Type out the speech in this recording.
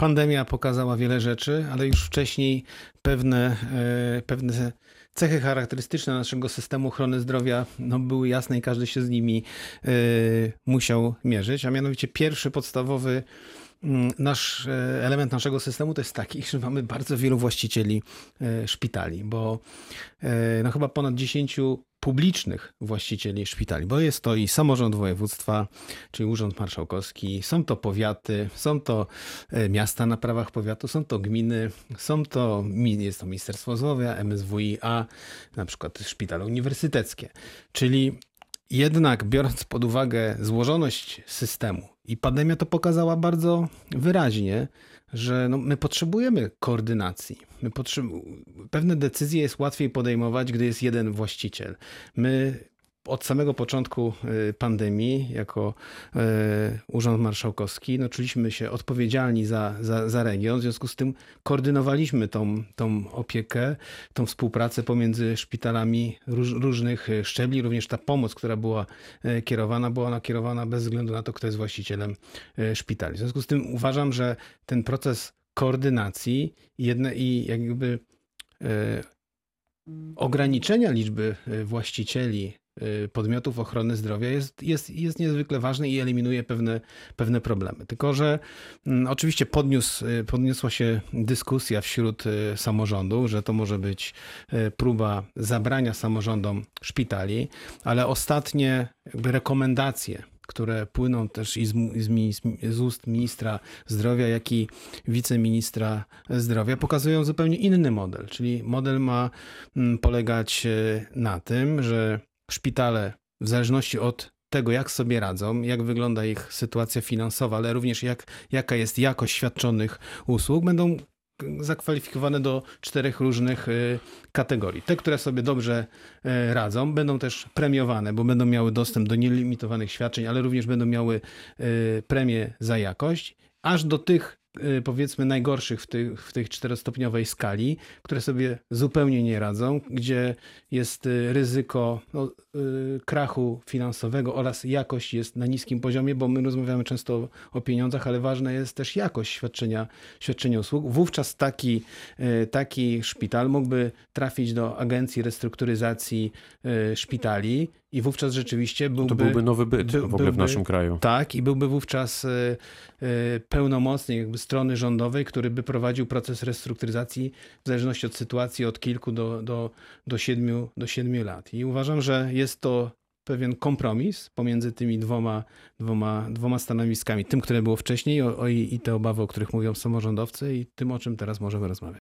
Pandemia pokazała wiele rzeczy, ale już wcześniej pewne, e, pewne cechy charakterystyczne naszego systemu ochrony zdrowia no, były jasne i każdy się z nimi e, musiał mierzyć. A mianowicie pierwszy podstawowy nasz e, element naszego systemu to jest taki, że mamy bardzo wielu właścicieli e, szpitali, bo e, no, chyba ponad 10 publicznych właścicieli szpitali, bo jest to i samorząd województwa, czyli Urząd Marszałkowski, są to powiaty, są to miasta na prawach powiatu, są to gminy, są to, jest to Ministerstwo Zdrowia, MSWiA, na przykład szpitale uniwersyteckie. Czyli jednak biorąc pod uwagę złożoność systemu i pandemia to pokazała bardzo wyraźnie, że no, my potrzebujemy koordynacji. My potrzebu- pewne decyzje jest łatwiej podejmować, gdy jest jeden właściciel. My od samego początku y, pandemii, jako y, Urząd Marszałkowski, no, czuliśmy się odpowiedzialni za, za, za region. W związku z tym koordynowaliśmy tą, tą opiekę, tą współpracę pomiędzy szpitalami róż, różnych y, szczebli. Również ta pomoc, która była kierowana, była ona kierowana bez względu na to, kto jest właścicielem szpitali. W związku z tym uważam, że ten proces koordynacji jedne, i jakby ograniczenia liczby właścicieli podmiotów ochrony zdrowia jest, jest, jest niezwykle ważny i eliminuje pewne, pewne problemy. Tylko, że mm, oczywiście podniósł, y, podniosła się dyskusja wśród y, samorządów, że to może być y, próba zabrania samorządom szpitali, ale ostatnie rekomendacje które płyną też i z, z, z ust ministra zdrowia, jak i wiceministra zdrowia, pokazują zupełnie inny model. Czyli model ma mm, polegać na tym, że szpitale, w zależności od tego, jak sobie radzą, jak wygląda ich sytuacja finansowa, ale również jak, jaka jest jakość świadczonych usług, będą zakwalifikowane do czterech różnych y, kategorii. Te, które sobie dobrze y, radzą, będą też premiowane, bo będą miały dostęp do nielimitowanych świadczeń, ale również będą miały y, premię za jakość, aż do tych powiedzmy najgorszych w, tych, w tej czterostopniowej skali, które sobie zupełnie nie radzą, gdzie jest y, ryzyko no, y, krachu finansowego oraz jakość jest na niskim poziomie, bo my rozmawiamy często o, pieniądzach, ale ważna jest też jakość świadczenia, świadczenia usług. Wówczas taki, y, taki szpital mógłby trafić do Agencji Restrukturyzacji y, Szpitali i wówczas rzeczywiście byłby... To byłby nowy byt by- w ogóle w byłby- naszym kraju. Tak, i byłby wówczas y, y, pełnomocnik jakby strony rządowej, który by prowadził proces restrukturyzacji w zależności od sytuacji od kilku do, do, do, siedmiu, do siedmiu lat. I uważam, że jest to pewien kompromis pomiędzy tymi dwoma, dwoma, dwoma stanowiskami. Tym, które było wcześniej o, o, i i te obawy, o których mówią samorządowcy i tym, o czym teraz możemy rozmawiać.